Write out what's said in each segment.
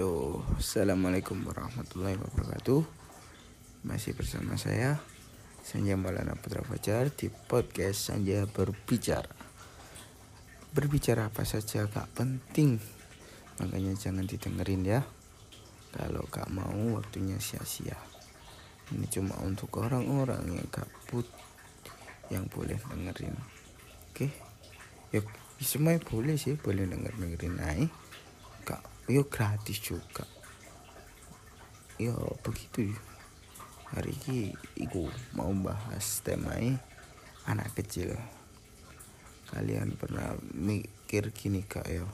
Halo, Assalamualaikum warahmatullahi wabarakatuh. Masih bersama saya Sanja Malana Putra Fajar Di podcast Sanja Berbicara. Berbicara apa saja gak penting Makanya jangan didengerin ya. Kalau gak mau waktunya sia-sia. Ini cuma untuk orang-orang yang gabut Yang boleh dengerin. Oke? Yuk, semuanya boleh sih Boleh denger-dengerin aja. Kak yo gratis juga. Yo begitu. Hari ini iku mau bahas temanya anak kecil. Kalian pernah mikir gini kak yo?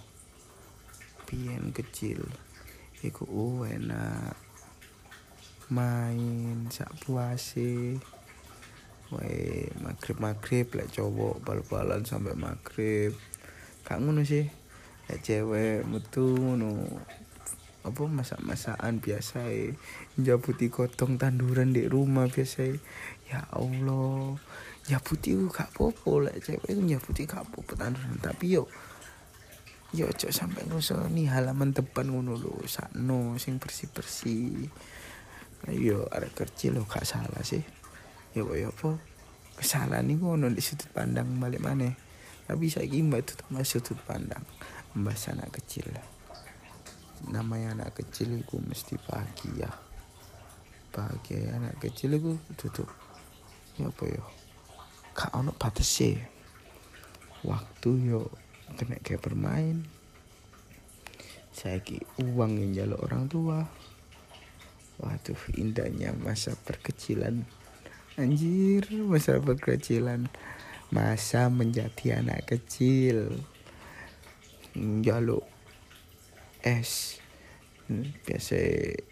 Pian kecil iku oh, enak main sak puase. Wae maghrib maghrib lek cowok bal-balan sampai maghrib kak ngono sih ya cewek metu no apa masak-masakan biasa ya jabuti gotong tanduran di rumah biasa ya Allah. Ya putih gak popo lah cewek itu jabuti gak popo tanduran. Tapi yo yo cok sampai nih halaman depan ngono lo sakno sing bersih bersih ayo ada kecil lo gak salah sih. Yo yo apa? Kesalahan nih ngono di sudut pandang balik mana tapi saya mbak itu masih sudut pandang membahas anak kecil namanya anak kecil itu mesti bahagia. Bahagia anak kecil itu tutup ya apa ya kak ono sih waktu yo kena kayak bermain. Saya ki uang yang jalur orang tua. Waduh indahnya masa perkecilan. Anjir masa perkecilan. Masa menjadi anak kecil jaluk es. Biasa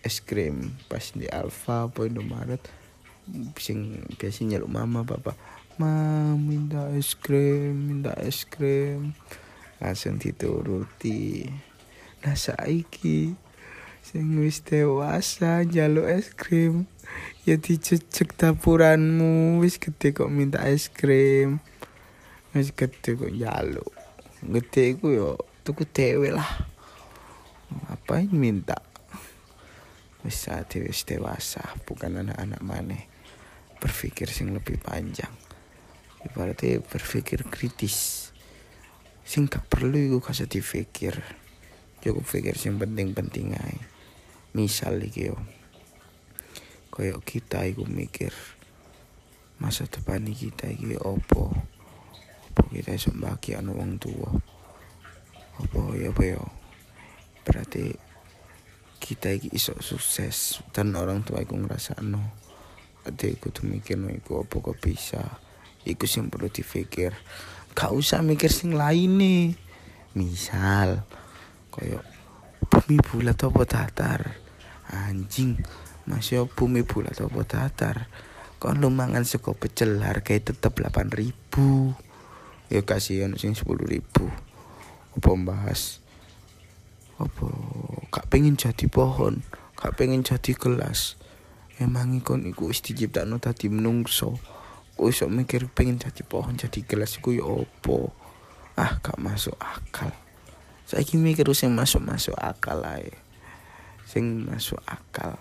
es krim pas di Alfa apa Indomaret. Sing biasa nyaluk mama papa ma minta es krim minta es krim. Langsung dituruti. Nah saiki sing wis dewasa jaluk es krim ya dicecek tapuranmu wis gede kok minta es krim. Wis gede kok jaluk gede ku yo tuku dewe lah. Ngapain minta? Bisa dewe dewasa bukan anak-anak mana berpikir sing lebih panjang. Berarti berpikir kritis. Sing gak perlu iku kasih dipikir. Cukup pikir sing penting-penting aja misal iki yo. Koyok kita iku mikir masa depan kita iki opo? Opo kita iso bahagia wong tua apa ya apa ya? Berarti kita iki iso sukses. Dan orang tua iku ngerasa no ada iku tuh mikir no iku apa kok bisa? Iku sing perlu dipikir. Gak usah mikir sing lain nih misal koyo bumi bulat apa datar? Anjing masih bumi bulat apa datar? Kon lu mangan sego pecel harganya tetep 8000 ya kasihan sing 10000 apa membahas apa? Gak pengen jadi pohon gak pengen jadi gelas. Emang ikon iku wis diciptakno dadi menungso. Kok iso mikir pengen jadi pohon jadi gelas iku ya opo ah gak masuk akal. Saiki mikir sing masuk masuk akal ae. Sing masuk akal.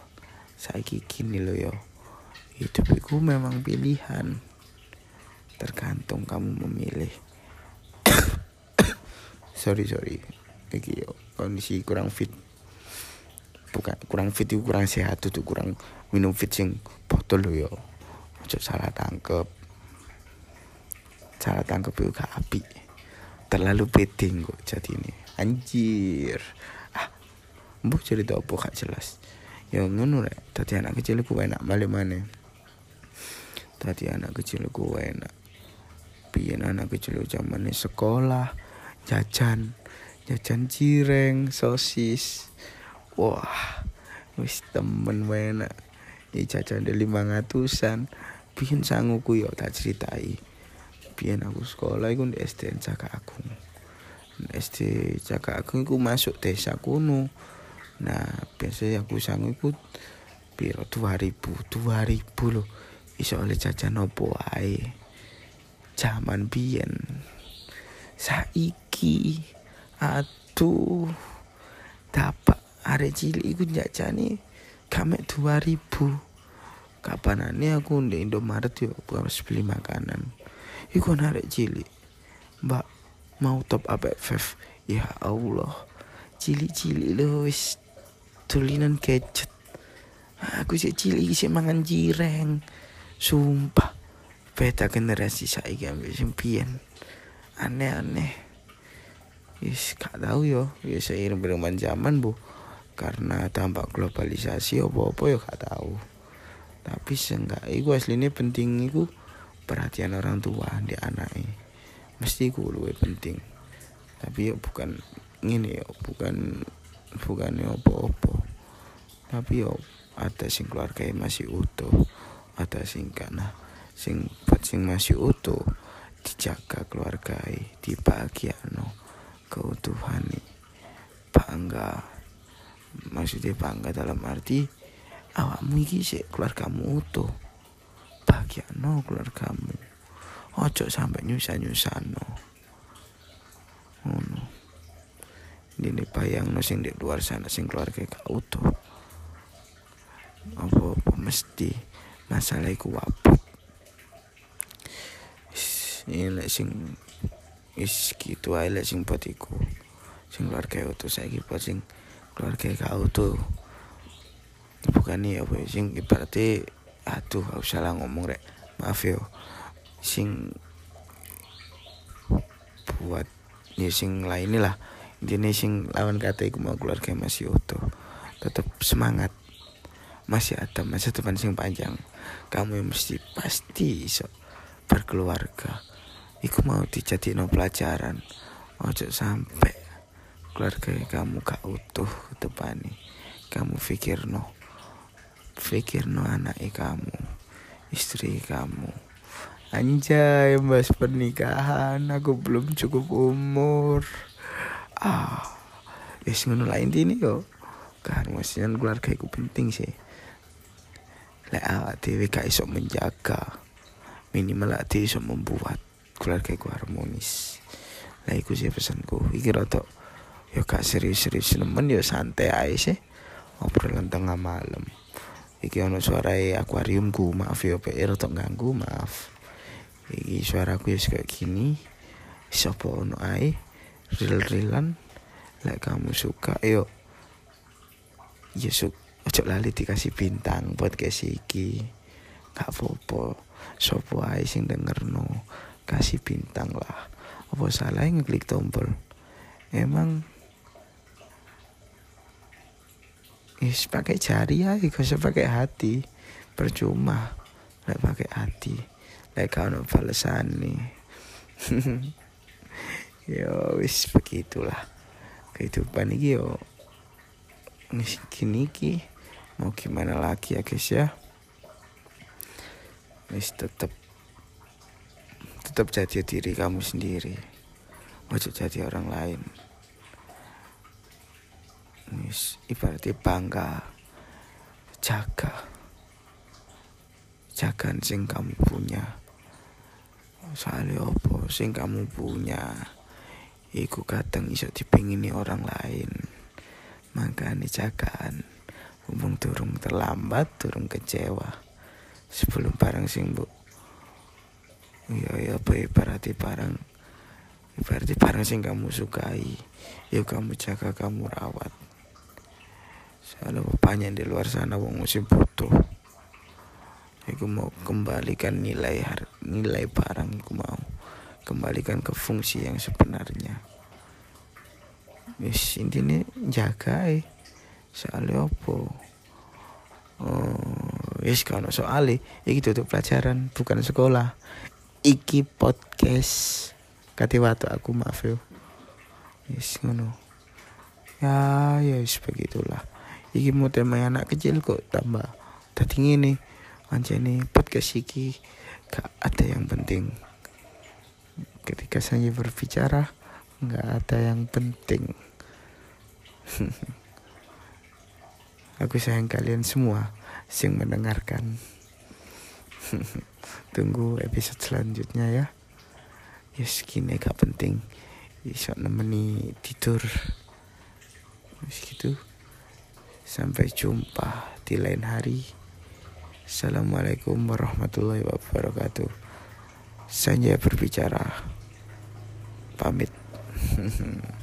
Saiki gini lo yo hidup itu memang pilihan. Tergantung kamu memilih sorry sorry. Iki kondisi kurang fit. Bukan kurang fit itu kurang sehat itu kurang minum fit sing botol lo yo. Ojo salah tangkep. Salah tangkep itu gak api. Terlalu beding kok jadi ini anjir. Ah mbok cerita apa gak jelas. Ya ngono rek. Tadi anak kecil ku enak balik mana tadi anak kecil ku enak. Pian anak kecil zaman sekolah jajan. Jajan cireng sosis. Wah wis temen wena ini jajan dari lima ngatusan bikin sangguku yo tak ceritai. Biyen aku sekolah iku di SD Caka Agung. SD Caka Agung iku masuk desa kuno. Nah biasa aku sanggup ikut piro? 2000 2000 loh. Iso oleh jajan opo ae? Zaman biyen. Saiki aduh. Dapat arek cilik iku jajane kamek 2000 kapanane aku ndek Indomaret yo pas beli makanan. Iku arek cilik. Mbak mau top up FF ya Allah. Cilik-cilik lo wis tulinan gadget. Aku sih cilik sih mangan jireng sumpah. Beda generasi saya ambil sempian aneh-aneh Yes, gak tahu yo, ya seiring berkembang zaman bu, karena tampak globalisasi apa-apa yo gak tahu. Tapi seenggak, iku aslinya penting iku perhatian orang tua di anaknya. Mesti iku lebih penting. Tapi yo bukan ini yo, bukan bukan yo apa-apa. Tapi yo ada sing keluarga masih utuh, ada sing kana sing sing masih utuh dijaga keluarga no keutuhan bangga. Maksudnya bangga dalam arti awakmu iki sih keluargamu utuh. Bahagia no keluargamu. Ojo sampai nyusah nyusah no ngono. Ini bayang no sing di luar sana sing keluarga gak utuh. Apa apa mesti masalah iku wabut ini sing is gitu ae lek sing buat iku. Sing keluarga utuh saiki buat sing keluarga kau tuh. Bukan nih apa sing ibaratnya aduh aku salah ngomong rek. Maaf yo sing buat ya sing lain lah. Intinya sing lawan kata iku mau keluarga masih utuh. Tetap semangat. Masih ada masa depan sing panjang. Kamu yang mesti pasti iso berkeluarga iku mau no pelajaran. Ojo sampai keluarga kamu gak utuh ke depan nih kamu pikir no pikir no anak kamu istri kamu. Anjay mas pernikahan aku belum cukup umur. Ah wis ngono lain ini yo. Kan maksudnya keluarga itu penting sih. Lek awak dhewe gak iso menjaga minimal awak iso membuat keluarga gue harmonis lah iku sih pesanku. Iki rada ya gak serius-serius nemen ya santai aja sih. Obrolan tengah malam. Iki ono suara akuariumku maaf ya PR rada ganggu maaf. Iki suaraku ya kayak gini. Siapa ono ae? Real-realan lek kamu suka? Yuk ya suk ojo lali dikasih bintang buat kasih iki. Gak apa-apa. Sopo ae sing denger no kasih bintang lah. Apa salah ngeklik tombol? Emang is pakai jari ya gak usah pakai hati. Percuma lek pakai hati. Lek kau balesan nih yo wis begitulah. Kehidupan ini yo gini ki mau gimana lagi ya guys ya? Wis tetep tetap jadi diri kamu sendiri. Ojo jadi orang lain. Nis, ibaratnya bangga. Jaga. Jaga sing kamu punya. Soalnya apa? Sing kamu punya iku kadang iso dipingini orang lain. Makanya jagaan. Hubung turun terlambat turun kecewa. Sebelum barang sing bu iya ya apa ibaratnya barang ibaratnya barang sing kamu sukai ya kamu jaga kamu rawat. Soalnya banyak di luar sana wong masih butuh. Aku mau kembalikan nilai nilai barang aku mau kembalikan ke fungsi yang sebenarnya. Wis intinya jaga eh soalnya apa? Oh wis kalau soalnya ini tutup pelajaran bukan sekolah iki podcast. Kati waktu aku maaf yo yes ngono. Ya ya yes, begitulah. Iki mau tema anak kecil kok tambah. Tadi ini nih podcast iki gak ada yang penting. Ketika saya berbicara nggak ada yang penting. Aku sayang kalian semua yang mendengarkan tunggu episode selanjutnya ya. Ya segini gak penting. Bisa nemeni tidur. Gitu. Sampai jumpa di lain hari. Assalamualaikum warahmatullahi wabarakatuh. Saya berbicara. Pamit.